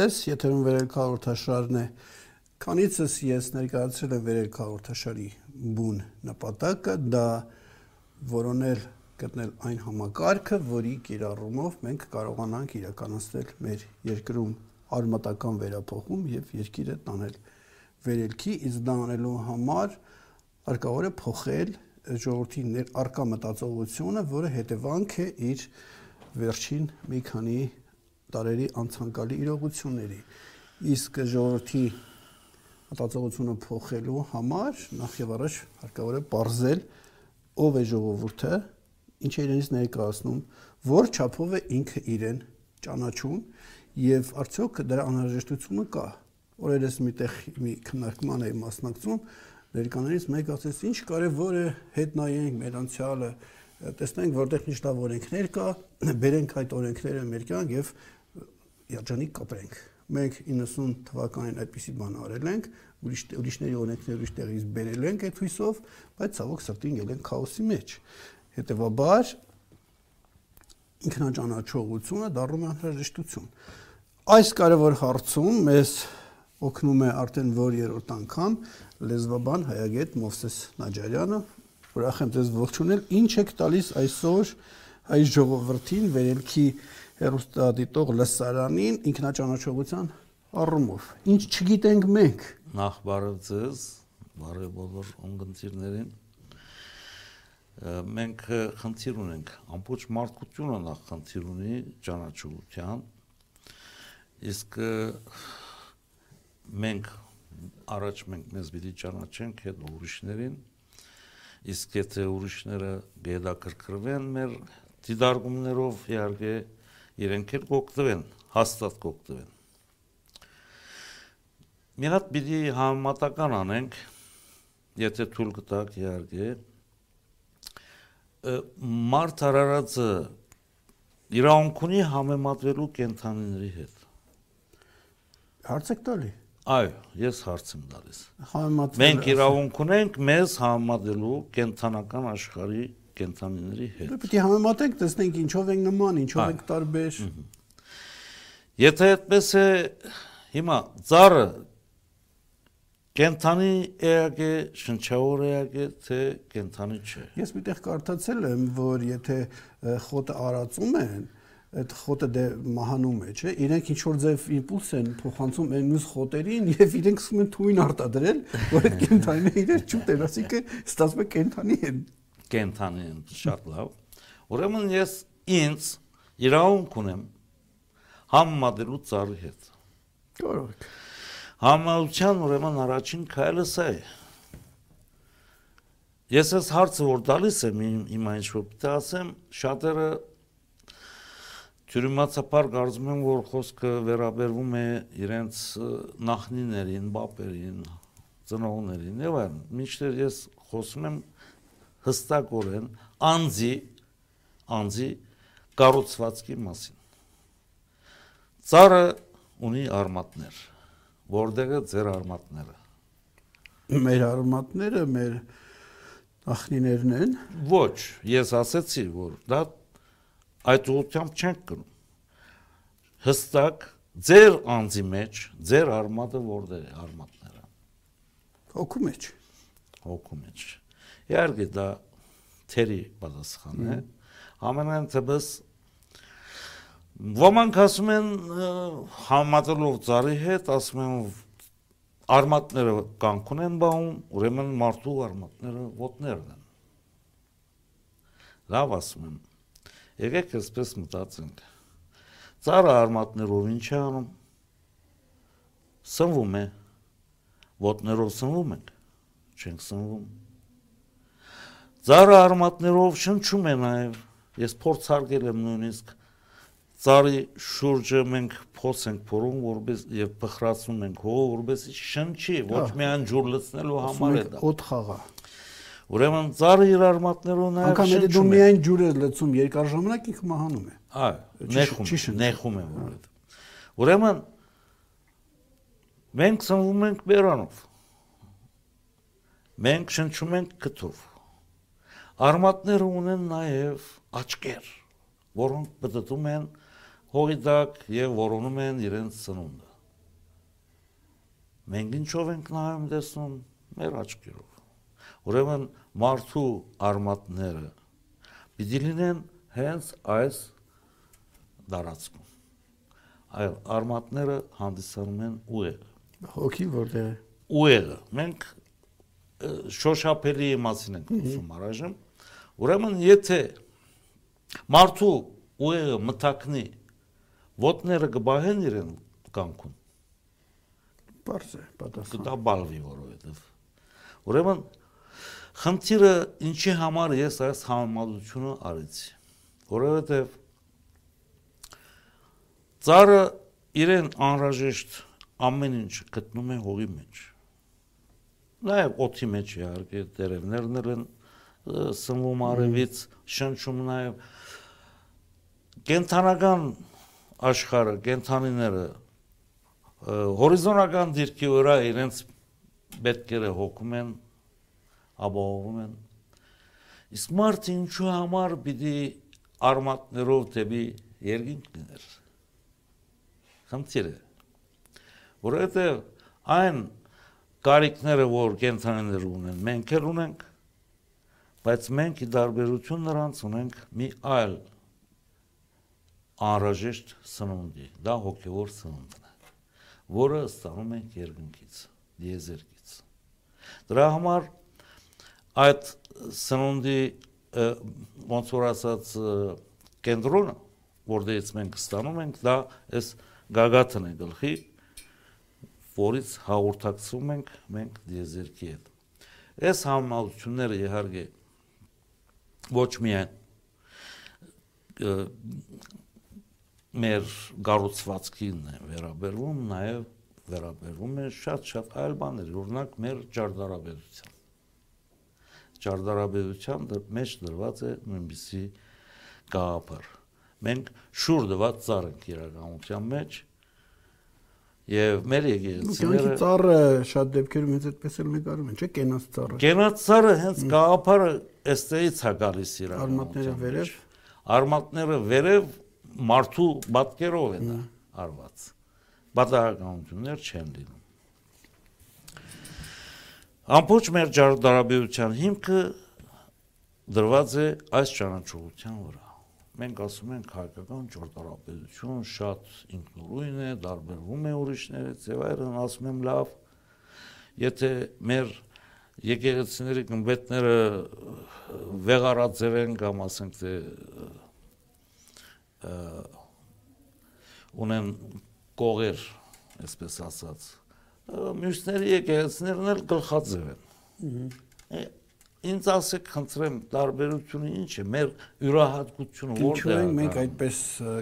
ձեզ, եթերում վերելք հաղորդաշարն է։ Քանիցս ես ներկայացրել եմ վերելք հաղորդաշարի բուն նպատակը, դա որոնել գտնել այն համակարգը, որի կիրառումով մենք կարողանանք իրականացնել մեր երկրում արմատական վերափոխում եւ երկիրը տանել վերելքի, իսկ դա անելու համար արկավոր է փոխել ժողովրդի ներ արկա մտածողությունը, որը հետևանք է իր վերջին մի քանի տարերի անցանկալի իրողությունների։ Իսկ ժողովրդի մտածողությունը փոխելու համար նախ եւ առաջ հարկավոր է ողրզել ով է ժողովուրդը, ինչ է իրենից ներկայացնում, որ չափով է ինքը իրեն ճանաչում եւ արդյոք դրա անհրաժեշտությունը կա։ Օրերս միտեղ մի քննարկման է մասնակցում, ներկաներից մեկը ասեց, ինչ կարևոր է հետ նայենք մեր անցյալը, տեսնենք որտեղ ինչ լավ օրենքներ կա, բերենք այդ օրենքները մեր կյանք եւ երջանիկ կապրենք։ Մենք 90 թվականին այդպիսի բան արել ենք, ուրիշ ուրիշների օրենքներ ուրիշ տեղից բերել ենք այդ հույսով, բայց ցավոք սրտին ել ենք քաոսի մեջ։ Հետևաբար ինքնաճանաչողությունը դառնում է անհրաժեշտություն։ Այս կարևոր հարցում մեզ օգնում է արդեն որ երրորդ անգամ լեզվաբան հայագետ Մովսես Նաջարյանը, ուրախ եմ ձեզ ողջունել։ Ինչ եք տալիս այսօր այս ժողովրդին վերելքի հերոստատիտող լսարանին ինքնաճանաչողության առումով։ Ինչ չգիտենք մենք։ Նախ բարև ձեզ, բարև բոլոր ունգընտիրներին։ Մենք խնդիր ունենք, ամբողջ մարդկությունը նախ խնդիր ունի ճանաչողության։ Իսկ մենք առաջ մենք մեզ պիտի ճանաչենք հետ ուրիշներին իսկ եթե ուրիշները գեդակրկրվեն մեր դիդարգումներով իհարկե իրենք էլ կօգտվեն, հաստատ կօգտվեն։ Մի հատ պիտի համատական անենք, եթե թույլ կտակ իհարկե, մարդ արարածը իրավունք ունի համեմատվելու կենթանիների հետ։ Հարց եք տալի։ Այո, ես հարց եմ տալիս։ Համեմատվել։ Մենք իրավունք ունենք մեզ համեմատելու կենթանական աշխարհի կենթանիների հետ։ Դե պիտի համեմատենք, տեսնենք ինչով ենք նման, ինչով ենք տարբեր։ Եթե այդպես է, հիմա ծառը կենթանի էակ է, շնչավոր էակ է, թե կենթանի չէ։ Ես միտեղ կարդացել եմ, որ եթե խոտը արածում են, այդ խոտը դե մահանում է, չէ։ Իրենք ինչ որ ձև իմպուլս են փոխանցում այն մյուս խոտերին եւ իրենք սկսում են թույն արտադրել, որ այդ կենթանիները իրեր չուտեն, ասիկը ստացվում է կենթանի են կենթանի են շատ լավ։ Ուրեմն ես ինձ իրավունք ունեմ համեմատելու ծառի հետ։ Կարող Համալության ուրեմն առաջին քայլը սա է։ Ես այս հարցը որ տալիս եմ իմ իմ ինչ որ պիտի ասեմ, շատերը Թյուրիմացապար կարծում եմ, որ խոսքը վերաբերվում է իրենց նախնիներին, բապերին, ծնողներին եւ այլն։ Մինչդեռ ես խոսում եմ հստակորեն անձի անձի կառուցվածքի մասին։ Ծառը ունի արմատներ, որտեղ է ձեր արմատները։ Մեր արմատները մեր ախնիներն են։ Ոչ, ես ասացի, որ դա այդ ուղությամբ չենք գնում։ Հստակ ձեր անձի մեջ, ձեր արմատը որտեղ է արմատները։ Հոգու մեջ։ Հոգու մեջ։ Իհարկե դա թերի պատասխան է։ Ամենայն թեպս ոմանք ասում են համատելով ծառի հետ, ասում են արմատները կանք ունեն բաղում, ուրեմն մարդու արմատները ոտներն են։ Լավ ասում եմ։ Եկեք այսպես մտածենք։ Ծառը արմատներով ինչ է անում։ Սնվում է։ Ոտներով սնվում ենք։ Չենք սնվում Ծառը արմատներով շնչում է նաև։ Ես փորձարկել եմ նույնիսկ ծառի շուրջը մենք փոս ենք փորում, որպես եւ բխրացնում ենք հողը, որպեսզի շնչի, ոչ միայն ջուր լցնելու համար է դա։ Օդ խաղա։ Ուրեմն ծառը իր արմատներով նաև Անկամ եթե դու միայն ջուր ես լցում երկար ժամանակ ինքը մահանում է։ Այո, նեխում, նեխում է որովհետեւ։ Ուրեմն մենք ծնվում ենք բերանով։ Մենք շնչում ենք կթով Արմատները ունեն նաև աչքեր, որոնք բդդում են հողի տակ եւ որոնում են իրենց սնունդը։ մենք ինչով ենք նայում տեսնում մեր աչքերով։ Ուրեմն մարդու արմատները պիտի լինեն հենց այս դարածքում։ Այլ արմատները հանդիսանում են ուղեղը։ Հոգի որտեղ է։ Ուղեղը։ Մենք շոշափելի մասին ենք խոսում առայժմ։ Ուրեմն եթե մարդու ուղեղը մտակնի ոտները կբահեն իրեն կանգուն Պարզ է, պատասխան։ կտա բալվի որովհետև ուրեմն խնդիրը ինչի համար ես այս համեմատությունը արեցի որովհետև ծառը իրեն անհրաժեշտ ամեն ինչ գտնում է հողի մեջ նաև օթի մեջ իհարկե տերևներն են սնվում արևից շնչում նաև կենթանական աշխարհը կենթանիները հորիզոնական դիրքի վրա իրենց պետքերը հոգում են, ապահովում են։ Իսկ մարդը ինչու համար պիտի արմատներով դեպի երկինք լիներ։ Խնդիրը որովհետև այն կարիքները, որ կենցանիները ունեն, մենք էլ ունենք, բայց մենք ի տարբերություն նրանց ունենք մի այլ անհրաժեշտ սնունդի, դա հոգևոր սնունդն է որը ստանում ենք երկնքից, դիեզերքից։ Դրա համար այդ սնունդի ոնց որ ասած կենտրոնը, որտեղից մենք ստանում ենք, դա այս գագաթն է գլխի, որից հաղորդակցում ենք մենք դիեզերքի հետ։ Այս համալությունները իհարկե ոչ միայն մեր գառուցվածքին է վերաբերվում, նաև վերաբերվում է շատ-շատ այլ բաներ, օրինակ մեր ճարտարապետության։ Ճարտարապետության մեջ դրված է նույնպիսի գաղափար։ Մենք շուր դված ծառ ենք իրականության մեջ, Եվ մեր եկեղեցիները ծառը շատ դեպքերում հենց այդպես էլ նկարում են, չէ՞, կենաց ծառը։ Կենաց ծառը հենց գաղափարը էստեից է գալիս իրականությունը։ Արմատները վերև։ Արմատները վերև մարդու բատկերով է դա հա։ արված։ Բադահականություններ չեն լինում։ Ամբողջ մեր ճարտարապետության հիմքը դրված է այս ճանաչողության վրա։ Մենք ասում ենք հայկական ճարտարապետություն շատ ինքնուրույն է, դարբերվում է ուրիշներից, եւ այլն ասում եմ լավ։ Եթե մեր եկեղեցիների գմբետները վեղարաձև են կամ ասենք թե ունեն կողեր, այսպես ասած, մյուսների եկեղեցիներն էլ գլխաձև են։ Ինձ ասեք, խնդրեմ, տարբերությունը ինչ է, մեր յուրահատկությունը որտեղ է։ Ինչու ենք մենք այդպես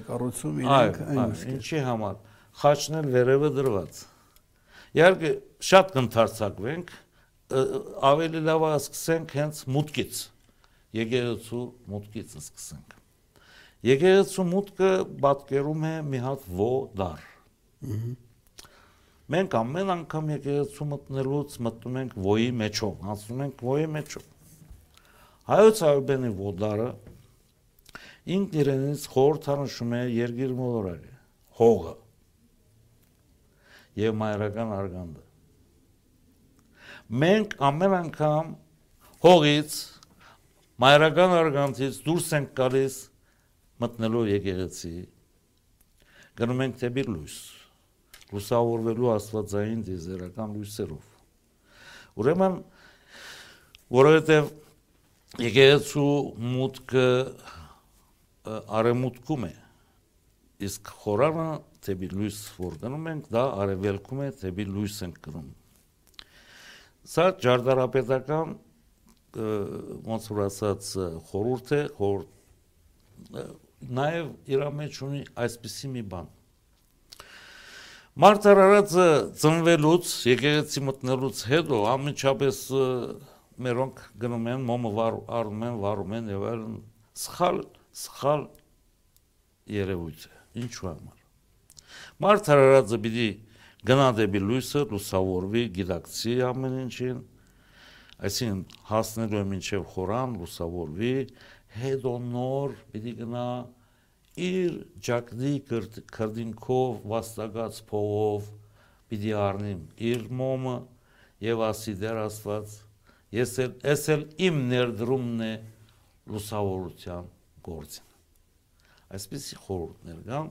կառուցում իրենք այն ինչի համար խաչն էլ վերևը դրված։ Իհարկե շատ կընթարցակվենք, ավելի լավ է սկսենք հենց մուտքից։ Եկեղեցու մուտքից սկսենք։ Եկեղեցու մուտքը պատկերում է մի հատ ո դար։ Մենք ամեն անգամ եկեղեցու մտնելուց մտնում ենք ոյի մեջով, անցնում ենք ոյի մեջով։ Հայոց Արբենի ոտարը ինքն իրենից խորհրդանշում է երգիր մոլորակը, հողը եւ մայրական արգանդը։ Մենք ամեն անգամ հողից մայրական արգանդից դուրս ենք գալիս մտնելով եկեղեցի գնում ենք դեպի լույս լուսավորվելու աստվածային դիզերական լույսերով ուրեմն որովհետև եկեղեցու մուտքը արեմուտքում է իսկ խորանը դեպի լույս որ գնում ենք դա արևելքում է դեպի լույս ենք գնում սա ջարդարապետական ոնց որ ասած խորուրդ է խորհուրդ նաև իր մեջ ունի այսպիսի մի բան։ Մարտարարածը ծնվելուց, եկեղեցի մտնելուց հետո ամենչապես մերոնք գնում են մոմը վար, արում են, վարում են եւ այլն սխալ սխալ երևույթ է։ Ինչու համար։ Մարտարարածը պիտի գնա դեպի լույսը, լուսավորվի, գիտակցի ամեն ինչին, այսինքն հասնելու է մինչև խորան, լուսավորվի, հետո նոր պիտի գնա իր ջակդի քրդինքով վաստակած փողով պիտի առնիմ իր մոմը եւ ասի դեր Աստված ես էլ ես էլ իմ ներդրումն է լուսավորության գործին այսպեսի խորհուրդներ կան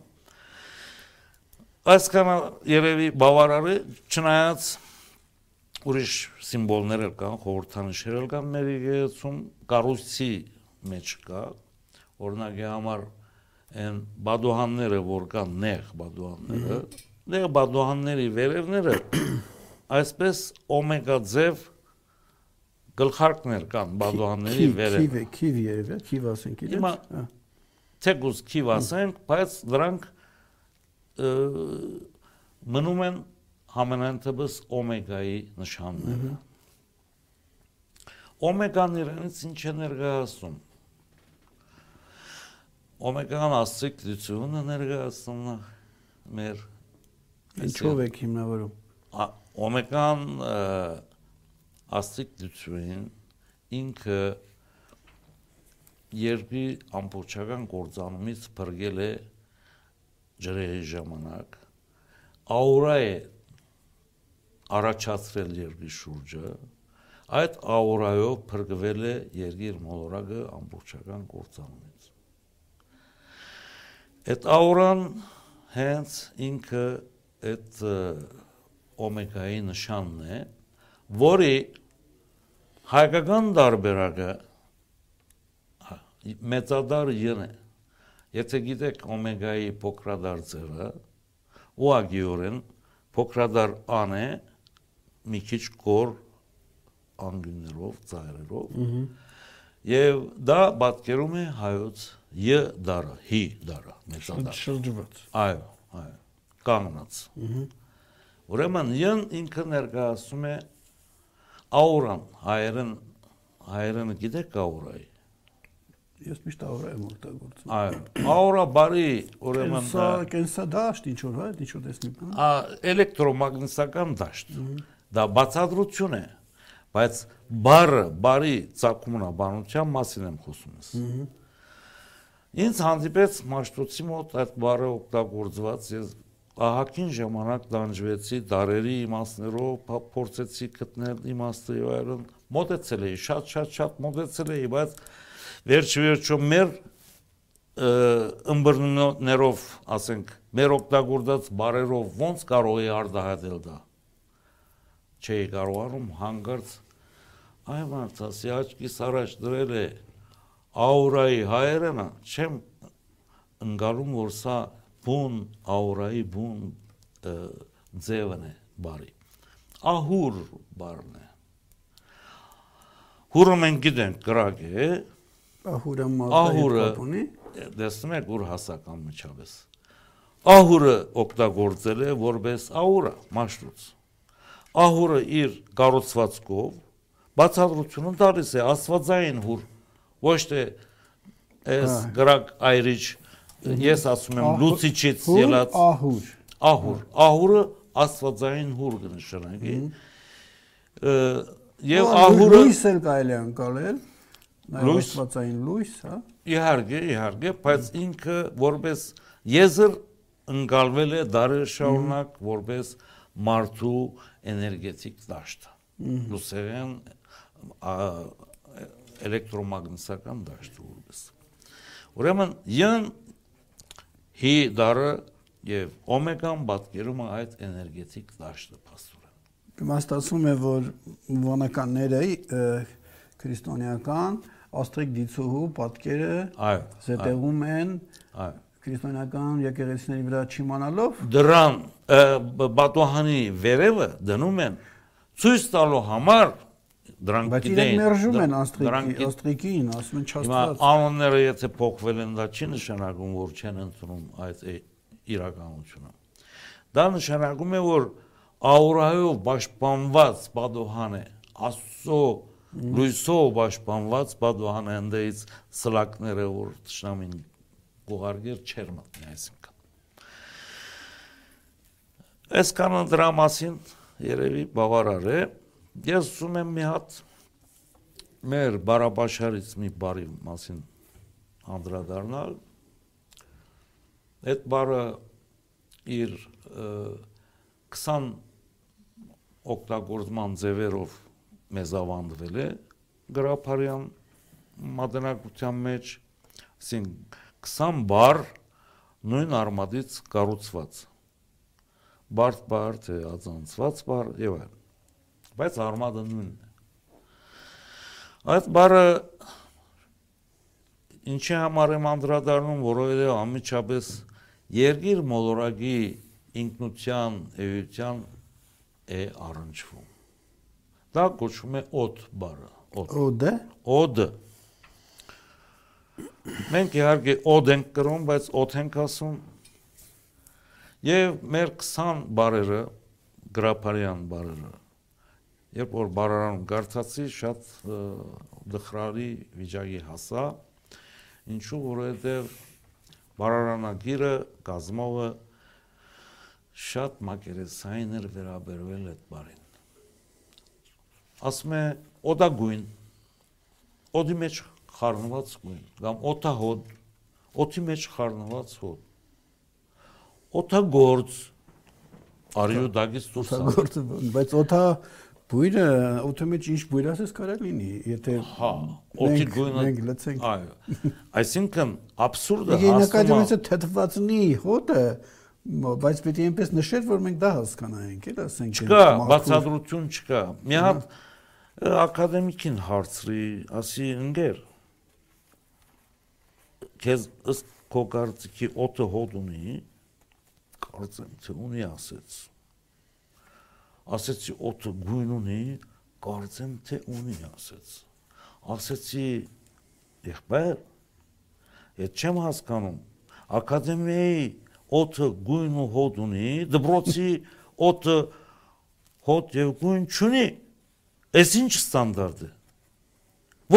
այսքան երևի բավարար է չնայած ուրիշ սիմվոլներ էլ կան խորհրդանիշեր էլ կան մեր եկեղեցում կառույցի մեջ կա օրինակի համար այն բադուհանները որ կան նեղ բադուհանները նեղ բադուհանների վերևները այսպես օմեգա ձև գլխարկներ կան բադուհանների վերև քիվ քիվ երևի քիվ ասենք իրենց Հիմա թեկուզ քիվ ասենք բայց դրանք մնում են համենայն թվս օմեգայի նշանները օմեգան իրենից ինչ է ներկայացնում օմեգան ասցիկլությունը ներկայացնում է մեր ինչով եք հիմնավորում օմեգան ասցիկլություն ինքը երկրի ամբողջական կործանումից բրգել է ջրերի ժամանակ աուրա է առաջացրել երկրի շուրջը այդ աուրայով փրկվել է երկիր մոլորակը ամբողջական կործանումից Այդ աուրան հենց ինքը այդ օմեգայի նշանն է, որի հայկական դարբերակը մեծադար յն է։ Եթե գիտեք օմեգայի փոքրադար ձևը, ուղղակիորեն փոքրադար ան է մի քիչ կոր անգյուններով, ծայրերով։ Եվ դա պատկերում է հայոց Յ դարը, հի դարը, մեծադար։ Շրջված։ Այո, այո, կանգնած։ Ուրեմն յն ինքը ներկայացում է աուրան, հայերեն հայերենը գիտեք աուրայի։ Ես միշտ աուրա եմ օգտագործում։ Այո, աուրա բարի, ուրեմն Սա կենսա դաշտ ինչ որ, հա, ինչ որ տեսնի բան։ ա էլեկտրոմագնիսական դաշտ։ Դա բացատրություն է, բայց բարը, բարի ցակումնաբանության մասին եմ խոսում ես։ Ինձ հանդիպեց Մաշտոցի մոտ այդ բառը օգտագործված, ես ահակին ժամանակ դանջվեցի դարերի իմաստներով, փորձեցի գտնել իմաստը եւ այլն, մոտեցել էի, շատ շատ շատ մոտեցել էի, բայց վերջ վերջո մեր ըմբռնումներով, ասենք, մեր օգտագործած բառերով ոնց կարող է արդահայտել դա։ Չէի կարողանում հանգարց այ մարդասի աչքիս առաջ դրել է աուրայի հայերենը չեմ ընկալում որ սա բուն աուրայի բուն ձևն է բարի ահուր բառն է հուրը մենք գիտենք կրակ է ահուրը մալտայի կապունի դեսնում եք որ հասական միջավես ահուրը օգտագործել է որպես աուրա մաշրուց ահուրը իր կառուցվածքով բացատրությունը տալիս է աստվածային հուր ոչ թե այս գրակ այրիչ ես ասում եմ լուցիչից ելած ահուր ահուր ահուրը աստվածային հուր կնշանակի եւ ահուրը լույս էլ կարելի է անցալել նաեւ աստվածային լույս հա իհարկե իհարկե բայց ինքը որպես եզր ընկալվել է դարեր շարունակ որպես մարդու էներգետիկ դաշտ լուսերեն էլեկտրոմագնիսական դաշտ որպես ուրեմն յն հի դարը եւ օմեգան պատկերում է այդ էներգետիկ դաշտը փաստորեն իմաստացում է որ վանականները քրիստոնեական աստղիկ դիցուհու պատկերը այո զետեղում են այո քրիստոնեական եկեղեցիների վրա չիմանալով դրան բատոհանի վերևը դնում են ցույց տալու համար դրանք Բայց իրենք մերժում են աստղիկի, աստղիկին, ասում են չաստված։ Հիմա անոնները եթե փոխվել են, դա չի նշանակում, որ չեն ընդունում այդ իրականությունը։ Դա նշանակում է, որ աուրայով պաշտպանված Բադոհան է, Աստծո լույսով պաշտպանված ընդից սլակները, որ ճշնամին գողարգեր չեր մտնի այսինքն։ Այսքանը դրա մասին երևի բավարար է։ Ես ուզում եմ մի հատ մեր բարաբաշարից մի բարի մասին անդրադառնալ։ Այդ բարը իր 20 օգտագործման ձևերով մեզ ավանդվել է գրափարյան մատնակության մեջ, ասին 20 բար նույն արմատից կառուցված բարդ բար թե ածանցված բար եւ այլ բայց արմատը նույնն է այդ բառը ինչի համար եմ անդրադառնում որովհետեւ ամիջապես երգիր մոլորակի ինքնության էության է առնչվում դա կոչվում է օդ բառը օդ օդը օդը մենք իհարկե օդ ենք կրում բայց օդ ենք ասում եւ մեր 20 բարերը գրափարյան բարերը երբ որ բարարանում գարցացի շատ դխրարի վիճակի հասա ինչու որովհետեւ բարարանագիրը գազմովը շատ մակերեսային էր վերաբերվել այդ բարին ասում է օդագույն օդի մեջ խառնված գույն կամ օտահոդ օդի մեջ խառնված հոդ օթագործ արիու դագից դուրս օթագործ բայց օթա բույրը օթի մեջ ինչ բույր ասես կարող լինի եթե հա օթի գույնը մենք լցենք այո այսինքն աբսուրդը հասնում է թթվածնի հոտը բայց պետք է այնպես նշել որ մենք դա հասկանայինք էլ ասենք չկա բացատրություն չկա մի հատ ակադեմիկին հարցրի ասի ընկեր քեզ ըստ քո կարծիքի օթը հոդ ունի կարծեմ թե ունի ասեց ասեցի օդը գույն ունի կարծեմ թե ունի ասեց ասեցի եղբայր այդ չեմ հասկանում ակադեմիայի օդը գույն ու հոտ ունի դբրոցի օդը հոտ եւ գույն չունի Էս ինչ ստանդարտ է։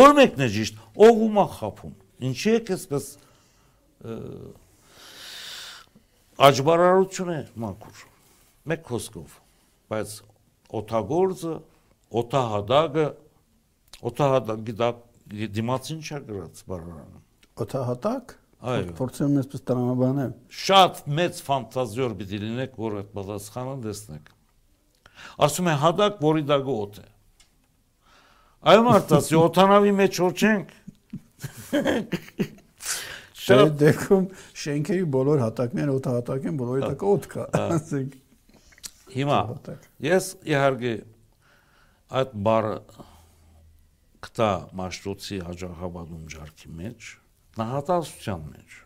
Որ մեկն է ճիշտ, ով ումա խափում։ Ինչի է այսպես Աջբարարություն է մաքուր։ Մեկ խոսքով, բայց օթագործը, օթահադագը, օթահադագի դա դիմացին չա գրած բարարանը։ Օթահատակ։ Այո։ Փորձեմ այսպես տրամաբանել։ Շատ մեծ ֆանտազիոր պիտի լինեք, որ այդ պատասխանը տեսնեք։ Ասում է հադակ, որի դագը օդ է։ Այո մարդաս, օթանավի մեջ որ չենք։ Շատ դեպքում շենքերի բոլոր հատակները օդահատակ են, բոլորի տակ օդ կա, ասենք։ Հիմա ես իհարկե այդ բառը կտա մաշտոցի հաջողաբադում ջարքի մեջ, նահատասության մեջ։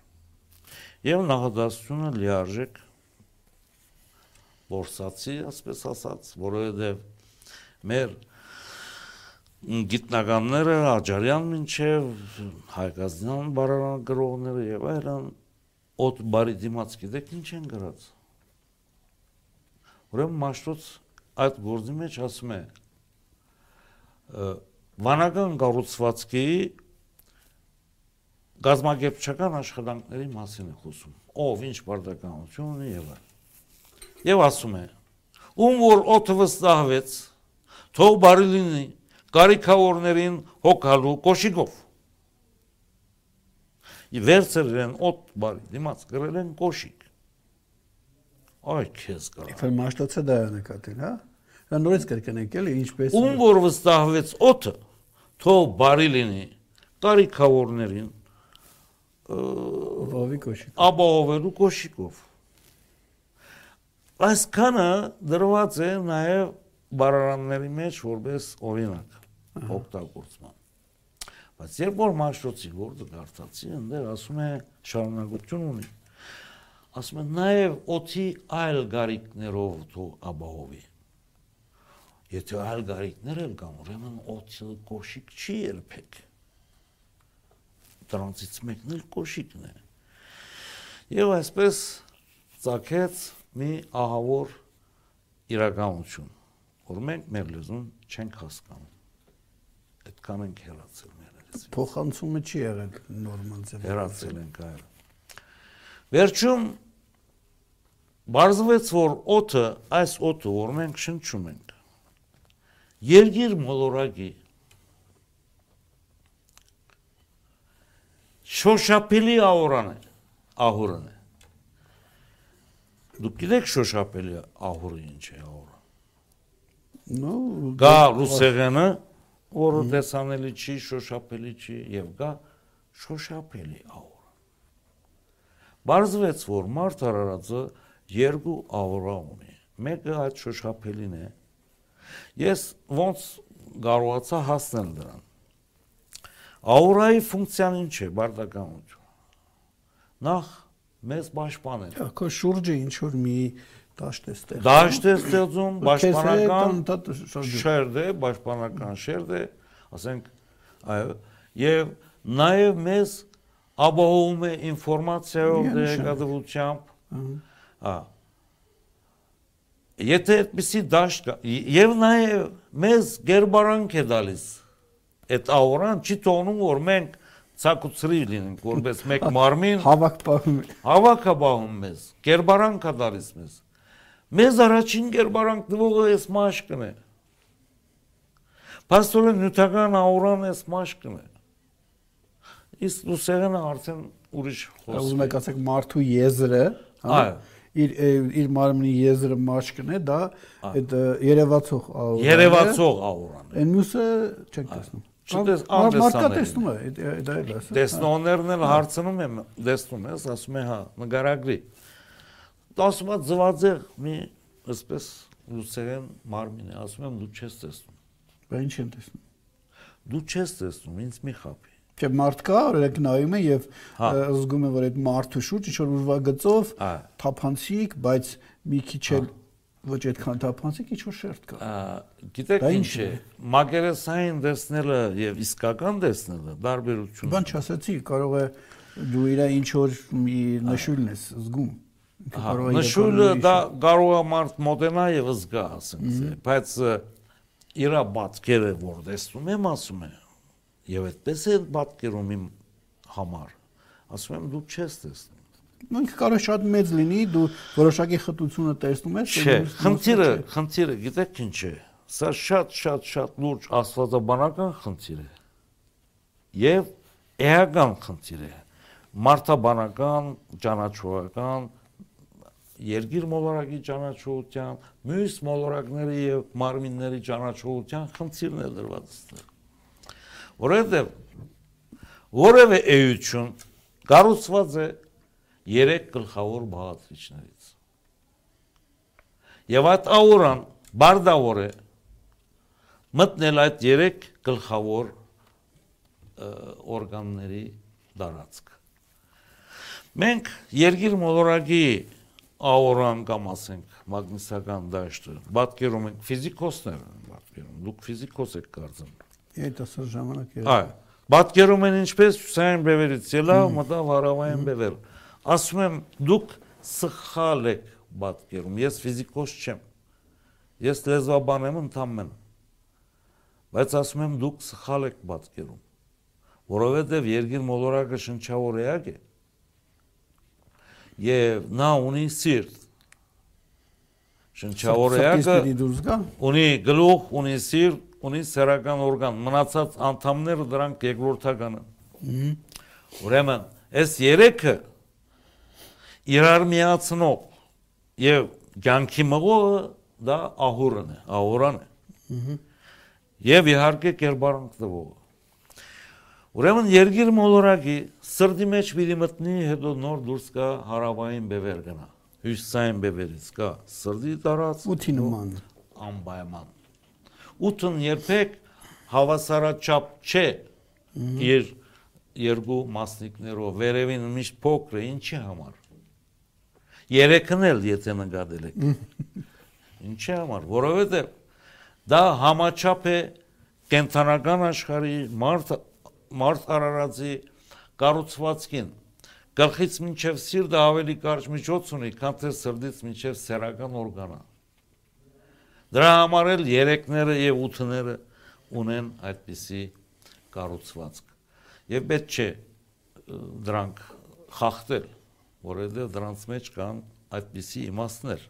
Եվ նահատասությունը լիարժեք որսացի, ասպես ասած, որովհետև մեր գիտնականները Աջարյան մինչև Հայկազյան բարարան գրողները եւ այլն օդ բարի դիմաց գիտեք ինչ են գրած ուրեմն մաշտոց այդ գործի մեջ ասում է վանական կառուցվածքի գազագերբչական աշխատանքների մասին է խոսում ով ինչ բարդականություն ունի եւ այլ եւ ասում է ում որ օդը վստահվեց թող բարի լինի կարիքավորներին հոգալու կոշիկով։ Վերցրել են օդ բարի, դիմաց գրել են կոշիկ։ Այ քեզ կա։ Իբր մաշտոցը դա է նկատել, հա։ Դա նորից կրկնենք էլի ինչպես Ում որ վստահվեց օդը, թող բարի լինի կարիքավորներին վավի կոշիկ։ Ապահովելու կոշիկով։ Այսքանը դրված է նաև բարարանների մեջ որպես օրինակ օգտագործման։ Բայց երբ որ մաշրոցի գործը կարծացի, այնտեղ ասում է շարունակություն ունի։ Ասում է նաև օթի այլ գարիկներով թող ապահովի։ Եթե այլ գարիկներ էլ կան, ուրեմն օթը կոշիկ չի երբեք։ Դրանցից մեկն էլ կոշիկն է։ Եվ այսպես ցակեց մի ահավոր իրականություն, որ մենք մեր լեզուն չենք հասկանում այդքան ենք հեռացել ներերից։ Փոխանցումը չի եղել նորմալ ձևով։ Հեռացել ենք այլ։ Վերջում բարձվեց, որ օդը, այս օդը, որ մենք շնչում ենք, երգիր մոլորակի շոշապելի ահորան է, ահորն է։ Դուք գիտեք շոշապելի ահորը ինչ է ահորը։ նո Գա ռուսերենը, որը տեսանելի չի, շոշափելի չի եւ գա շոշափելի աուրա։ Բարձվեց, որ մարդ արարածը երկու աուրա ունի։ Մեկը այդ շոշափելին է։ Ես ոնց կարողացա հասնել դրան։ Աուրայի ֆունկցիան ինչ է, բարդականություն։ Նախ մեզ պաշտպանել։ Քո շուրջը ինչ որ մի դաշտ է ստեղծում։ Դաշտ է ստեղծում, պաշտպանական շերդ է, պաշտպանական շերդ է, ասենք, այո, եւ նաեւ մեզ ապահովում է ինֆորմացիայով դերակատարությամբ։ Հա։ Եթե այդպեսի դաշտ կա, եւ նաեւ մեզ գերբարանք է տալիս այդ աուրան չի թողնում որ մենք ցակուցրի լինենք որպես մեկ մարմին հավաք պահում է հավաքը բահում մեզ գերբարանք է տալիս մեզ մեզ առաջին գերբարանք տվողը էս մաշկն է Պաստորը նյութական աուրան էս մաշկն է իսկ լուսեղենը արդեն ուրիշ խոսք ուզում եք ասեք մարդու եզրը հա իր իր մարմնի եզրը մաշկն է դա այդ երևացող աուրան է երևացող աուրան է այն մյուսը չեք տեսնում Չտես մարդկա անդեսանել։ տեսնում է դա էլ ասա Տեսնողներն էլ հարցնում եմ, տեսնում ես, ասում է հա, նկարագրի։ Ասում է զվաձեղ մի այսպես լուսերեն մարմին է, ասում եմ դու չես տեսնում։ բա ինչ են տեսնում Դու չես տեսնում, ինձ մի խափի։ Չէ մարդկա օրինակ նայում է եւ Հա։ զգում է որ այդ մարդու շուրջ ինչ որ ուրվագծով Այ։ թափանցիկ, բայց մի քիչ էլ ոչ այդքան թափանցիկ ինչ որ շերտ կա։ Գիտեք ինչ է, մագերեսային տեսնելը եւ իսկական տեսնելը տարբերություն։ Բան չասացի, կարող է դու իրա ինչ որ մի նշույլն ես զգում։ Իրականում դա կարող է մարդ մոտենա եւ զգա, ասենք, բայց իրա բացկերը որ տեսնում եմ, ասում եմ, եւ այդպես է բացկերում իմ համար։ Ասում եմ դու չես տեսնում։ Նույն ինքը կարող է շատ մեծ լինի, դու որոշակի խտությունը տեսնում ես, Չէ, խնդիրը, խնդիրը գիտեք ինչ է։ Սա շատ շատ շատ լուրջ աստվածաբանական խնդիր է։ Եվ էական խնդիր է։ Մարտաբանական, ճանաչողական, երկիր մոլորակի ճանաչողության, մյուս մոլորակների եւ մարմինների ճանաչողության խնդիրն է դրված այստեղ։ Որովհետեւ որևէ էություն կառուցված է երեք գլխավոր բաղադրիչներից։ Եվ այդ աուրան բարդավոր է մտնել այդ երեք գլխավոր օրգանների դարածք։ Մենք երկիր մոլորակի աուրան կամ ասենք մագնիսական դաշտը պատկերում ենք ֆիզիկոսներ են պատկերում։ Դուք ֆիզիկոս եք կարծեմ։ Երիտասարդ ժամանակ է։ Այո։ Պատկերում են ինչպես ցուսային բևերից ելավ, մտավ հարավային բևեր։ Ասում եմ, դուք սխալ եք պատկերում։ Ես ֆիզիկոս չեմ։ Ես լեզվաբան եմ ընդամեն։ Բայց ասում եմ, դուք սխալ եք պատկերում։ Որովհետև երկիր մոլորակը շնչավոր էակ է։ Եվ նա ունի սիրտ։ Շնչավոր Սրտից էակը պիտի դուրս գա։ ունի գլուխ, ունի սիրտ, ունի սերական օրգան, մնացած անդամները դրանք երկրորդական են։ Ուրեմն, այս երեքը իրար միացնող եւ ցանկի մղողը դա ահուրն է, ահուրան է։ Եվ իհարկե կերբարանք տվողը։ Ուրեմն երգիր մոլորակի սրդի մեջ պիտի մտնի, հետո նոր դուրս գա հարավային բևեր գնա։ Հյուսային բևերից կա սրդի տարած Ութի նման։ անպայման։ Ութն երբեք հավասարաչափ չէ իր երկու մասնիկներով, վերևին միշտ փոքր է, ինչի համար։ Երեքն էլ եթե նկատել եք։ Ինչի համար, որովհետև դա համաչափ է կենթանական աշխարհի մարդ մարդ արարածի կառուցվածքին գլխից մինչև սիրտը ավելի կարճ միջոց ունի, քան թե սրտից մինչև սերական օրգանը։ Դրա համար էլ երեքները եւ ութները ունեն այդպիսի կառուցվածք։ Եվ պետք չէ դրանք խախտել, որովհետեւ դրանց մեջ կան այդպիսի իմաստներ։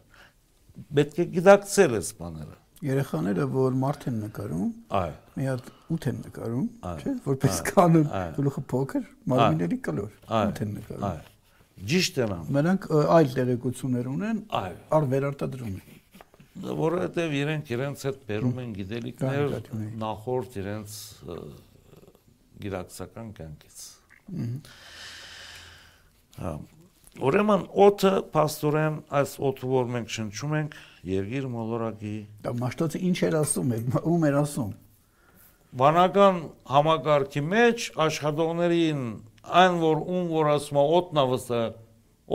Պետք է գիտակցել այս բաները։ Երեխաները, որ մարդ են նկարում, Այո։ մի հատ ութ են նկարում, չէ՞, որպես կանոն, գլուխը փոքր, մարմինների կլոր, Այո։ ութ են նկարում։ Այո։ Ճիշտ են անում։ Նրանք այլ տեղեկություններ ունեն, Այո։ առ վերարտադրում են։ որովհետև իրենք իրենց հետ բերում են գիտելիքներ նախորդ իրենց գիտակցական կյանքից։ Ուրեմն օդը աստորեն այս օդը որ մենք շնչում ենք երկիր մոլորակի Դա մաշտոցը ինչ էր ասում, ում էր ասում։ վանական համակարգի մեջ աշխատողներին այն որ ում որ ասում է վստահ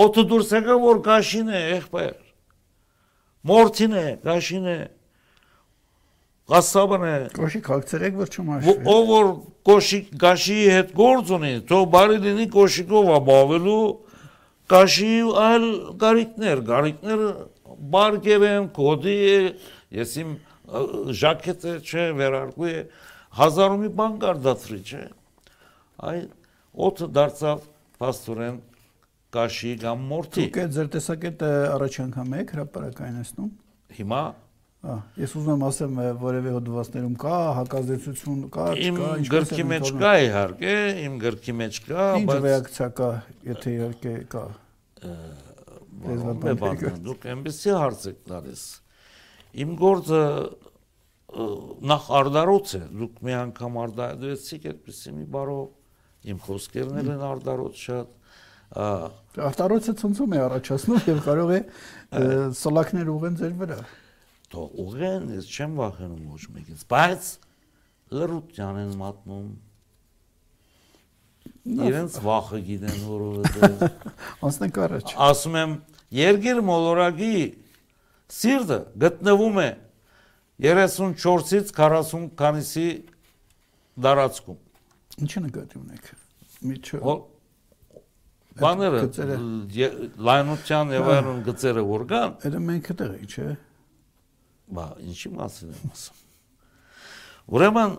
օդը դուրս եկա որ գաշին է եղբայր մորթին է գաշին է Գասաբն է Կոշի քաղցրեք որ չմաշվի։ ով որ կոշիկ գաշի հետ գործ ունի, թող բարի լինի կոշիկով ապավելու գաշի այլ գարիկներ, գարիկները բարգև են, կոդի է, ես իմ ժակետը չէ, վերարկու է, հազարու մի բան կար դացրի, չէ։ Այ օդը դարձավ պաստորեն գաշի կամ մորթի։ Դուք այդ ձեր տեսակետը առաջ անգամ եք հրապարակայնացնում։ Հիմա ես ուզում եմ ասեմ որևէ հոդվածներում կա հակազդեցություն կա, իմ չկա, ինչպես գրքի են մեջ կա իհարկե, իմ գրքի մեջ կա, Ինչ բայց ռեակցիա կա, եթե իհարկե կա։ Բանը բանը դուք այնպեսի հարց եք տալիս։ Իմ գործը նախ արդարոց է, դուք մի անգամ արդարեցիք այդպեսի մի բարով, իմ խոսքերն են արդարոց շատ։ ա, Արտարոցը ցնցում է առաջացնում եւ կարող է սլակներ ուղեն ձեր վրա։ Թող ուղեն, ես չեմ վախենում ոչ մեկից, բայց լրության են մատնում։ Իրենց վախը գիտեն որովհետեւ Անցնենք առաջ։ ասում եմ երկիր մոլորակի սիրտը գտնվում է 34-ից 40 քանիսի դարածքում Ինչը նկատի ունեք։ Միջը բաները լայնության եւ այլն գծերը որ կան Դա մենք այդտեղ ենք, չէ։ բա ինչի մասին եմ ասում ուրեմն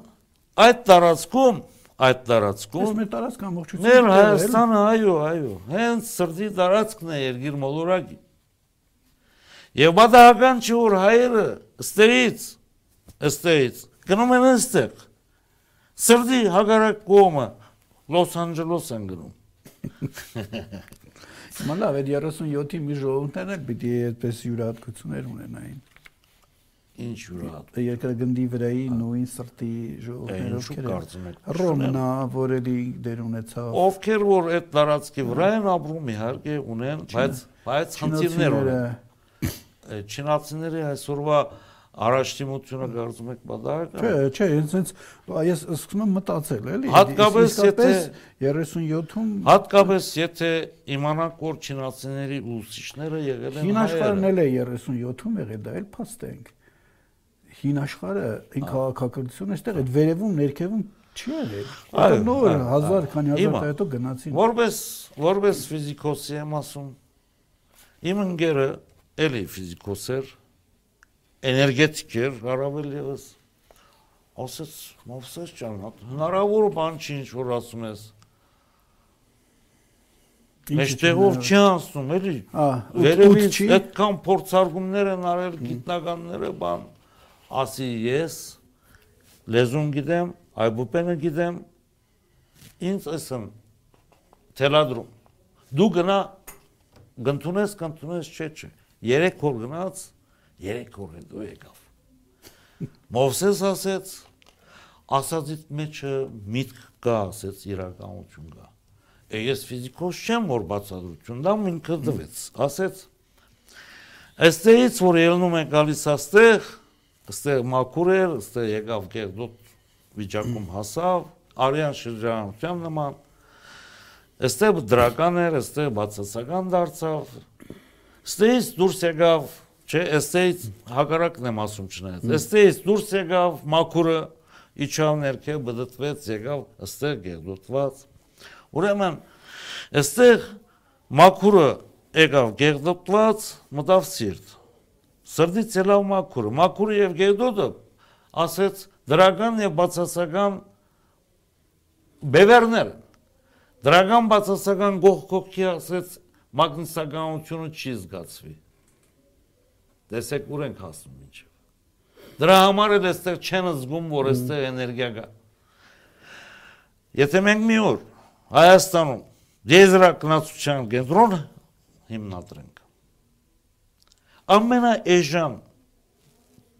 այդ տարածքում այդ տարածքում մեր տարածք ամբողջություն Մեր Հայաստանը, այո, այո, հենց սրտի տարածքն է երկիր մոլորակի։ Եվ բադահական չի որ հայերը ըստերից, ըստերից գնում են ըստեղ։ Սրտի հագարակ կողմը Լոս Անջելոս են գնում։ Հիմա լավ, այդ 37-ի մի ժողովուրդներն էլ պիտի այդպես յուրահատկություններ ունենային։ Ինչ յուրահատ։ Երկրագնդի վրայի նույն սրտի Է, ժողովուրդները Ռոմնա, որ էլի դեր ունեցավ։ Ովքեր որ այդ տարածքի վրա են ապրում, իհարկե ունեն, բայց բայց խնդիրներ ունեն։ Է, Չինացիների այսօրվա առաջտիմությունը կարծում եք բադահական։ Չէ, չէ, ինձ ինձ ես սկսում եմ մտածել, էլի։ Հատկապես եթե- 37-ում Հատկապես եթե իմանանք որ չինացիների ուսուցիչները եղել են հին աշխարհն հայերը։ էլ է 37-ում եղել, դա էլ փաստ ենք։ Հին աշխարհը, այն քաղաքակրթությունը այստեղ այդ վերևում, ներքևում չի եղել։ Այո, նոր այո, 1000 քանի հազար հետո գնացին։ Որպես որպես ֆիզիկոսի եմ ասում։ Իմ ընկերը էլի ֆիզիկոս էր, էներգետիկ էր, առավել եւս։ Ասեց, «Մովսես ջան, հատ հնարավոր բան չի ինչ որ ասում ես»։ Մեջտեղով չի ասում, էլի։ Վերևից այդքան փորձարկումներ են արել գիտնականները, բան ասի ես լեզուն գիտեմ, այբուպենը գիտեմ, ինձ ասեմ թելադրում։ Դու գնա գտնունես, գտնունես չէ, չէ։ Երեք օր գնաց, երեք օր հետո եկավ։ Մովսես ասեց, ասածից մեջը միտք կա, ասեց իրականություն կա։ Է ես ֆիզիկոս չեմ որ բացատրություն դամ ինքը դվեց, ասեց Այստեղից որ ելնում են գալիս աստեղ, աստեղ մաքուր էր, աստեղ եկավ գերդոտ վիճակում հասավ, արյան շրջանության նման։ Այստեղ դրական էր, այստեղ բացասական դարձավ։ Այստեղից դուրս եկավ, չէ, այստեղից հակառակն եմ ասում չնայած։ Այստեղից դուրս եկավ մաքուրը, իջավ ներքև, բդտվեց, եկավ այստեղ գերդոտված։ Ուրեմն այստեղ մաքուրը եկավ գերդոտված, մտավ սիրտ։ Սրդից ելավ մաքուրը, մաքուրը եւ գերդոտը ասեց դրական եւ բացասական բևերներ։ Դրական բացասական գողքոքի ասեց մագնիսականությունը չի զգացվի։ Տեսեք ուր ենք հասնում ինչը։ Դրա համար էլ այստեղ չեն զգում, որ այստեղ էներգիա կա։ Եթե մենք մի օր Հայաստանում դեզրակնացության կենտրոն հիմնադրենք։ Ամենաէժան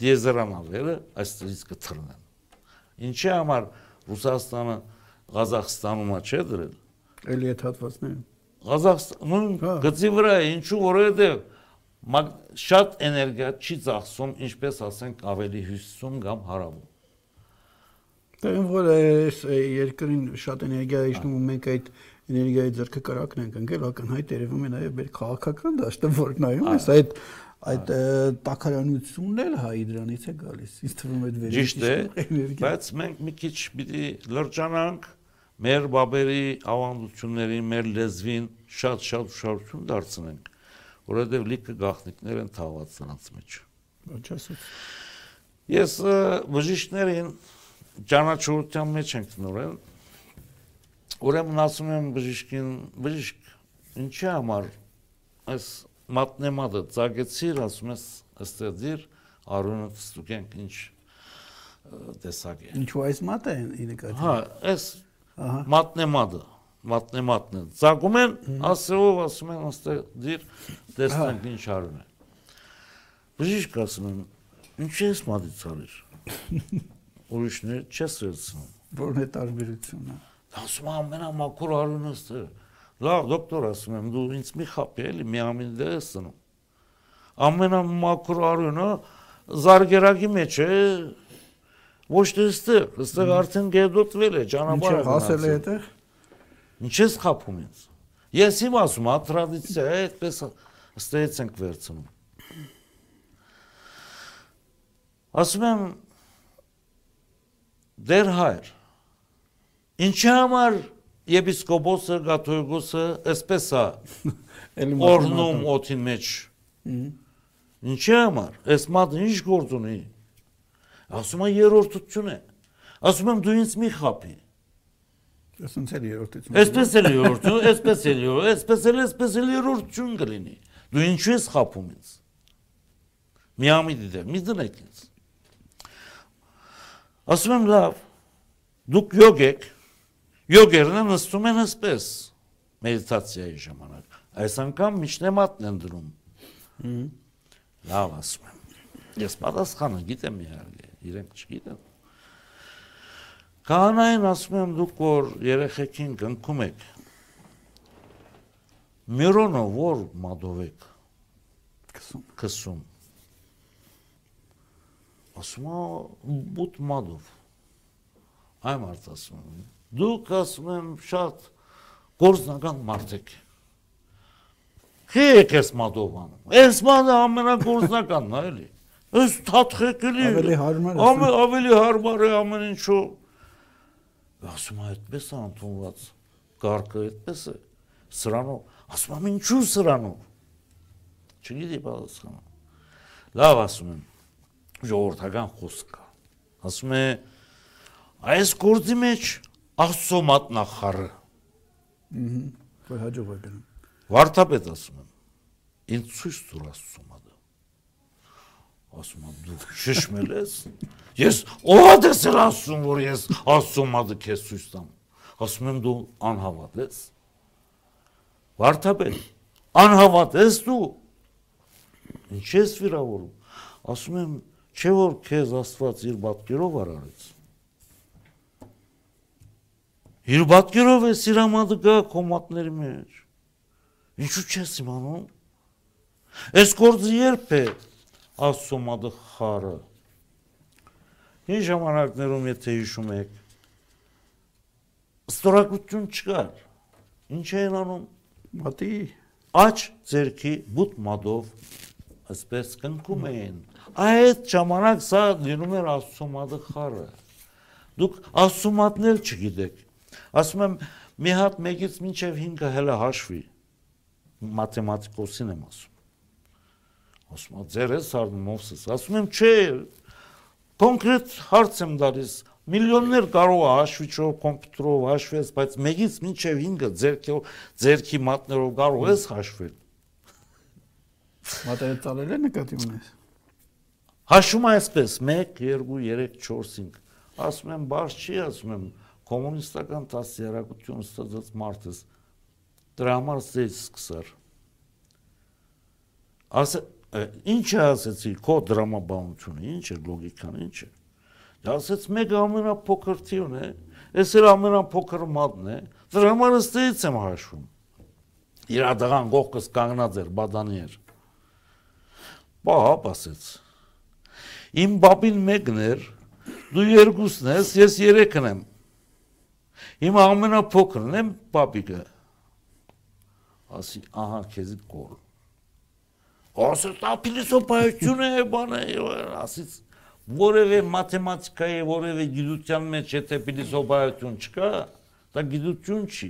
դիեզերանավերը այստեղից կթռնեն։ Ինչի համար Ռուսաստանը Ղազախստանում չէ դրել։ Էլի այդ հատվածները։ Ղազախստանում Հա։ գծի վրա է, ինչու որովհետև շատ էներգիա չի ծախսում, ինչպես ասենք ավելի հյուսիսում կամ հարավում։ ին որ այս երկրին շատ էներգիա է իջնում ու մենք այդ էներգիայի ձեռքը կրակն ենք ընկել, ակնհայտ երևում է նաև մեր քաղաքական դաշտը, որ նայում ես այդ այդ տակարանությունն էլ հայի դրանից է գալիս։ Ինձ թվում է այդ վերջի Ճիշտ է, բայց մենք մի քիչ պիտի լրջանանք մեր բաբերի ավանդություններին, մեր լեզվին շատ-շատ ուշադրություն դարձնենք, որովհետև լիքը գաղտնիքներ են թաղված նրանց մեջ։ Ոչ ասած։ Ես բժիշկներին ճանաչողության մեջ ենք նորել։ Ուրեմն ասում եմ բժիշկին, բժիշկ, ինչի համար այս մատնեմադը ծագեցիր, ասում ես, ըստեղ դիր արունը ստուգենք ինչ տեսակ է։ Ինչու այս մատը ի նկատի։ Հա, այս Ահա։ մատնեմադը, մատնեմատն է։ Ծագում են, ասելով ասում են, ըստեղ դիր տեսնենք ինչ արուն է։ Բժիշկ ասում են, ինչի ես մատից արիր։ Ուրիշներ չես վերցնում։ Որն է տարբերությունը։ Ասում ամենամաքուր արունը ստե։ Լավ, դոկտոր ասում եմ, դու ինձ մի խապի էլի մի ամին դե ես ծնում։ Ամենամաքուր արունը զարգերակի մեջ է։ Ոչ թե ստեղ, ստեղ արդեն գեդոտվել է, Ինչ ճանապարհը է հասել է այդտեղ։ Ինչ ես խափում ինձ։ Ես իմ ասում, հա տրադիցիա է, այդպես ստեղից ենք վերցնում։ Ասում եմ դեր հայր։ Ինչի համար եպիսկոպոսը, կաթողիկոսը այսպես է օրնում օթին մեջ։ Ինչի համար։ Այս մատը ինչ գործ ունի։ Ասում եմ երրորդություն է։ Ասում եմ դու ինձ մի խափի։ Ասենց էլ երրորդություն։ Այսպես էլ երրորդություն, այսպես էլ երրորդ, այսպես էլ այսպես էլ երրորդություն կլինի։ Դու ինչու ես խափում ինձ։ Մի ամի դե, մի դնեք ինձ։ Ասում եմ լավ։ Դուք յոգ եք։ Յոգերն նստում են այսպես մեդիտացիայի ժամանակ։ Այս անգամ միջնեմատն են դնում։ Լավ ասում եմ։ Ես պատասխանը գիտեմ իհարկե, իրենք չգիտեն։ Կանային ասում եմ դուք որ երեխեքին կնքում եք։ Միրոնը որ մադով եք Կսում։ կսում։ Ասում է բուտ մադով։ Այ մարդ ասում եմ։ Դուք ասում եմ շատ գործնական մարդ եք։ Քե եք ես մադով անում։ Այս մադը ամենագործնականն է էլի։ Այս թաթխեք էլի։ Ավելի հարմար է, ավելի հարմար է ամեն ինչու։ Ասում է այդպես է ընդունված։ Կարգը այդպես է։ Սրանով, ասում եմ ինչու սրանով։ Չգիտի պատասխանը։ Լավ ասում եմ։ Ժողովրդական խոսք կա։ Ասում է այս գործի մեջ Աստծո մատնախառը։ Որ հաջող է գնում։ Վարդապետ ասում եմ։ Ինձ ցույց տուր Աստծո մատը։ Ասում եմ դու շշմել ես։ Ես ո՞վ ես ասում որ ես Աստծո մատը քեզ ցույց տամ։ Ասում եմ դու անհավատ ես։ Վարդապետ անհավատ ես դու։ Ինչ ես վիրավորում։ Ասում եմ չէ որ քեզ Աստված իր բատկերով արարեց։ Իր բատկերով է սիրամատը գա կոմատների մեջ։ Ինչու չես իմանում։ Այս գործը երբ է Աստծո մատը խարը։ Ինչ ժամանակներում եթե հիշում եք ստորակություն չկար։ Ինչ էին անում Մատի աչ ձերքի բուտ մադով այսպես կնքում էին այդ ժամանակ սա լինում էր աստծո մատը խարը դուք աստծո մատն էլ չգիտեք ասում եմ մի հատ մեկից մինչև 5-ը հələ հաշվի մաթեմատիկոսին եմ ասում ասում եմ ձեր ես արդեն մովսես ասում եմ չէ կոնկրետ հարց եմ տալիս միլիոններ կարող է հաշվիչով կոմպյուտերով հաշվես բայց մեկից մինչև 5-ը ձերքով ձերքի մատներով կարող ես հաշվել մատերը ծալել է նկատի ունես։ Հաշվում է այսպես. 1 2 3 4 5 ասում եմ բարձ չի ասում եմ կոմունիստական դասերակցություն ստացած մարդս դրա համար ծես սկսար ասը Ինչ է ասեցի քո դրամաբանությունը, ինչ է լոգիկան, ինչ է։ Դա ասեց մեկ ամենափոքր թիվն է, այս էլ ամենափոքր մատն է։ Դրա համար ըստից եմ հաշվում։ Իր ադղան գողքս կանգնած էր, բադանի էր։ Բա հապ ասեց։ Իմ բաբին մեկն էր, դու երկուսն ես, ես երեքն եմ։ Իմ ամենափոքրն եմ բաբիկը։ Ասի, ահա քեզի կոր։ Ասես դա փիլիսոփայություն է, բան է, ասից որևէ մաթեմատիկայի, որևէ գիտության մեջ եթե փիլիսոփայություն չկա, դա գիտություն չի,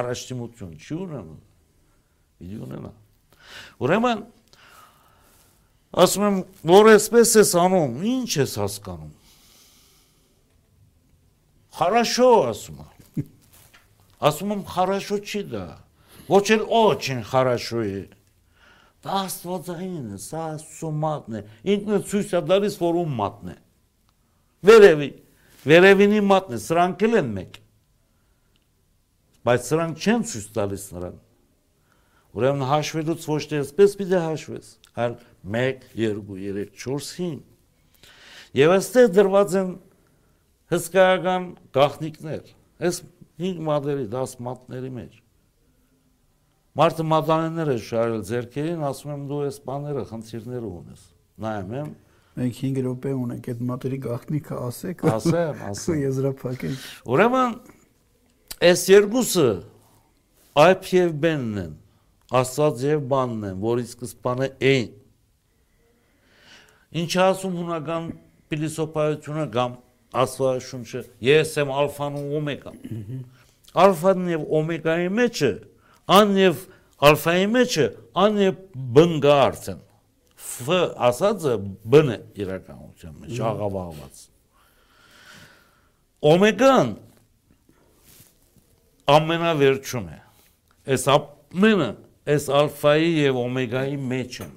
առաջտիմություն չի ունենում։ Իդի ունենա։ Ուրեմն ասում եմ, որ այսպես ես անում, ինչ ես հասկանում։ Хорошо ասում եմ։ Ասում եմ, хорошо չի դա։ Ոչ էլ очень хорошо է։ Դա աստվածային է, սա սոմատն է։ Ինքն է ցույց է տալիս, որ ում մատն է։ Վերևի, վերևինի մատն է, սրանք էլ են մեկ։ Բայց սրանք չեն ցույց տալիս նրան։ Ուրեմն հաշվելուց ոչ թե այսպես պիտի հաշվես, այլ 1 2 3 4 5 Եվ այստեղ դրված են հսկայական գաղտնիքներ։ Այս 5 մատերի 10 մատների մեջ Մարդը մատանեներ է շարել ձերքերին, ասում եմ դու այս բաները խնդիրներ ունես։ Նայեմ եմ։ Մենք 5 րոպե ունենք այդ մատերի գաղտնիքը ասեք։ Ասեմ, ասեմ։ Եզրափակենք։ Ուրեմն այս երկուսը այփ եւ բենն են, աստված եւ բանն են, որի սկզբանը այն։ Ինչ ասում հունական փիլիսոփայությունը կամ աստվածաշունչը, ես եմ ալֆան ու օմեգան։ Ալֆան եւ օմեգայի մեջը ան եւ ալֆայի մեջը ան եւ բ-ն գա արդեն ֆ ասածը բ-ն է իրականության մեջ աղավաղված օմեգան ամենավերջում է այս ամենը այս ալֆայի եւ օմեգայի մեջ են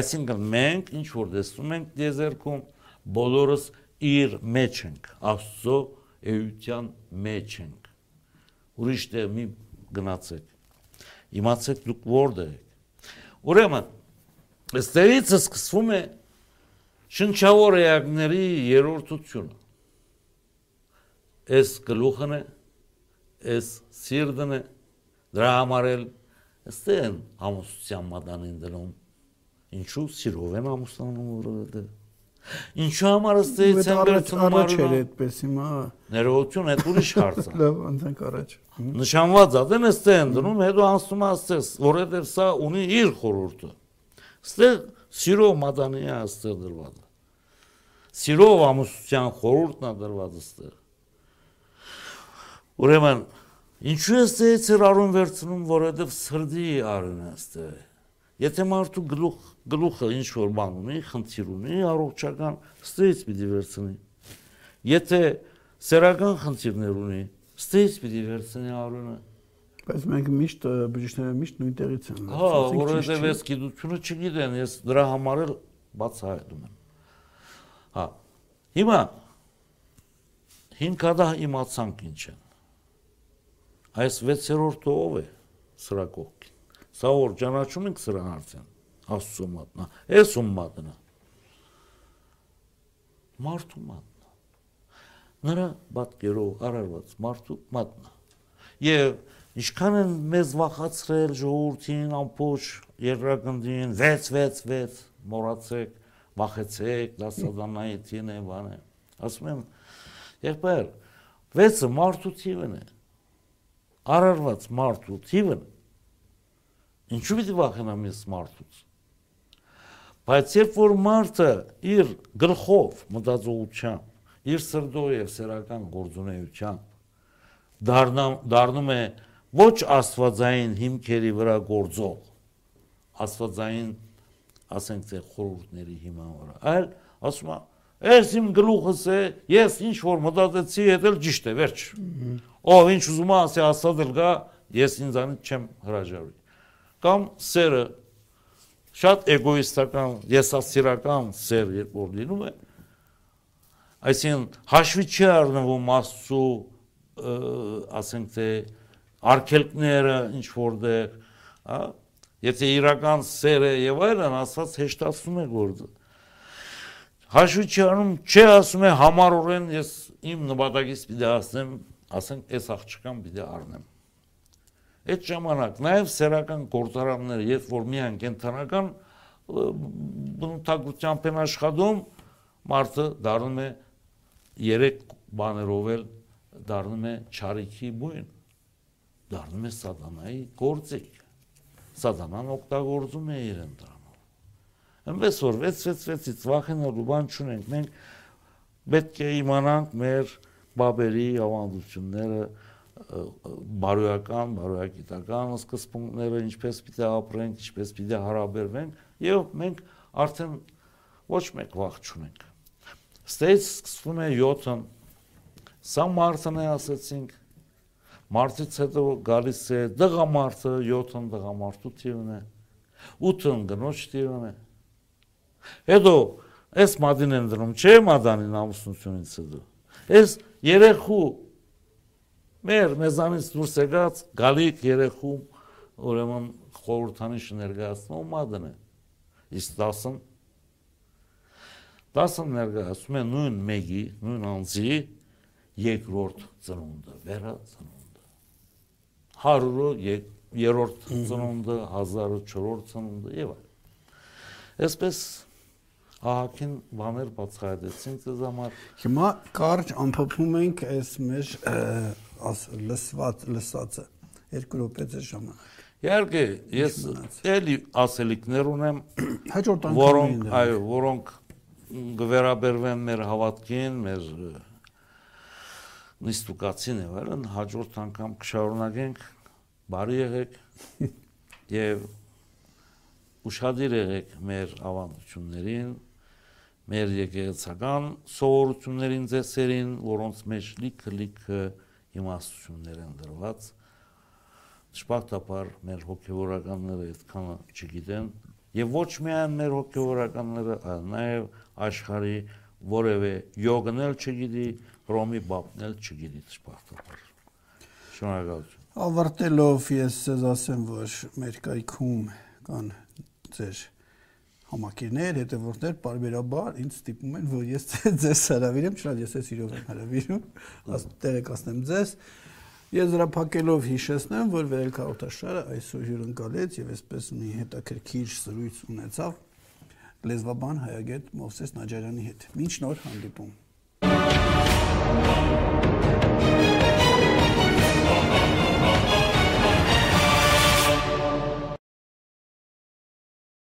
այսինքն մենք ինչ որ տեսնում ենք դեզերքում բոլորս իր մեջ ենք աստծո էության մեջ ենք ուրիշ տեղ մի գնացեք իմացեք դուք որտեղ եք։ Ուրեմն, այստեղից սկսվում է շնչավոր էակների երրորդությունը։ Այս գլուխն է, այս սիրտն է, դրա համար էլ այստեղ են ամուսության մատանին դնում։ Ինչու սիրով են ամուսնանում որովհետև Ինչու համար են վերցնում առաջ էր այդպես հիմա։ Ներողություն, այդ ուրիշ հարց է։ Լավ, անցանք առաջ։ Նշանված է, դեն էստե են դնում, հետո անցնում է աստես, որովհետև սա ունի իր խորհուրդը։ Ստեղ սիրո մատանի է աստեղ դրված։ Սիրով ամուսության խորհուրդն է դրված աստեղ։ Ուրեմն ինչու է ստեից արուն վերցնում, որովհետև սրդի արուն է աստեղ Եթե մարդու գլուխ գլուխը ինչ որ բան ունի, խնդիր ունի, առողջական ստրես պիտի վերցնի։ Եթե սերական խնդիրներ ունի, ստրես պիտի վերցնի արունը։ Բայց մենք միշտ բժիշկները միշտ նույն տեղից են։ Հա, որովհետև այս գիտությունը չգիտեն, ես դրա համար էլ բացահայտում եմ։ Հա։ Հիմա հիմքադա իմացանք ինչ են։ Այս 6-րդը ով է սրա կողքին։ Սա որ ճանաչում ենք սրան արդեն, Աստծո մատնա, այս ում մատնա։ Մարդու մատնա։ Նրա բատկերով արարված մարդու մատնա։ Եվ ինչքան են մեզ վախացրել ժողովրդին ամբողջ երկրագնդին 666 մոռացեք, վախեցեք, դասադանայի թին է բանը։ Ասում եմ, եղբայր, 6-ը մարդու թիվն է։ Արարված մարդու թիվն է Ինչու՞ պիտի վախենամ ես մարդուց։ Բայց երբ որ մարդը իր գլխով մտածողությամբ, իր սրտով սերական գործունեությամբ դառնում դառնում է ոչ աստվածային հիմքերի վրա գործող, աստվածային ասենք թե խորհուրդների հիման վրա, այլ ասում է Ես իմ գլուխս է, ես ինչ որ մտածեցի, դա էլ ճիշտ է, վերջ։ Ով ինչ ուզում ասի, աստված էլ գա, ես ինձանից չեմ հրաժարվի կամ սերը շատ էգոիստական, եսասիրական սեր երբ որ լինում է, այսինքն հաշվի չի առնվում Աստծո ասենք թե արկելքները ինչ որտեղ, հա, Եթե իրական սեր է եւ այլն, ասած հեշտացնում է գործը։ Հաշվի չանում, չէ ասում է համառորեն ես իմ նպատակից պիտի ասեմ, ասենք այս աղջկան պիտի առնեմ։ Այդ ժամանակ նաև սերական գործարանները, երբ որ միայն կենթանական բնութագրությամբ են աշխատում, մարդը դառնում է երեք բաներով էլ դառնում է ճարիքի բույն, դառնում է սատանայի գործիք սատանան օգտագործում է իրեն դրանով։ Այնպես որ 666-ից վախենալու բան չունենք, մենք պետք է իմանանք մեր բաբերի ավանդությունները, բարոյական, բարոյագիտական սկզբունքները, ինչպես պիտի ապրենք, ինչպես պիտի հարաբերվենք, եւ մենք արդեն ոչ մեկ վախ չունենք։ Ստեյց սկսվում է 7-ը։ Սա մարտն է ասացինք, Մարտից հետո գալիս է դղամարտը, 7-ն դղամարտու թիվն է, 8-ն գնոջ թիվն է։ Հետո այս մադին են դնում, չէ մադանին ամուսնությունից հետո։ Այս երեխու մեր մեզանից դուրս եկած գալիք երեխու ուրեմն խորհրդանիշ ներկայացնում մադն է։ Իսկ 10-ն 10-ը ներկայացում է նույն մեկի, նույն անձի երկրորդ ծնունդը, վերածնունդ 100-ը երրորդ ծնունդը, 1000-ը չորրորդ ծնունդը եւ այլն։ Այսպես ահագին բաներ բացահայտեցին ձեզ համար։ Հիմա կարճ ամփոփում ենք այս մեր լսված լսածը երկու րոպե ժամանակ։ Իհարկե, ես էլի ասելիքներ ունեմ, հաջորդ անգամ որոնք, այո, որոնք գվերաբերվեն մեր հավատքին, մեր նիստուկացին եւ այլն հաջորդ անգամ կշարունակենք բարի եղեք եւ ուշադիր եղեք մեր ավանդություններին մեր եկեղեցական սովորություններին ծեսերին որոնց մեջ լիքը լիքը իմաստություններ են դրված շփակտապար մեր հոգեվորականները այդքանը չգիտեն եւ ոչ միայն մեր հոգեվորականները այլ նաեւ աշխարհի որևէ յոգն էլ չգիտի Ռոմի բապն էլ չգիտի ճշմարտաբար։ Շնորհակալություն։ Ավարտելով ես ասեմ, որ մեր կայքում կան ձեր համակերներ, հետևորդներ բարբերաբար ինձ ստիպում են, որ ես ձեզ հրավիրեմ, չնայած ես ես իրով եմ հրավիրում, տեղեկացնեմ ձեզ։ Ես զրափակելով հիշեցնեմ, որ վերելք հաղորդաշարը այսօր հյուրընկալեց եւ այսպես մի հետաքրքիր զրույց ունեցավ լեզվաբան Հայագետ Մովսես Նաջարյանի հետ։ Մինչ նոր հանդիպում։ Thank you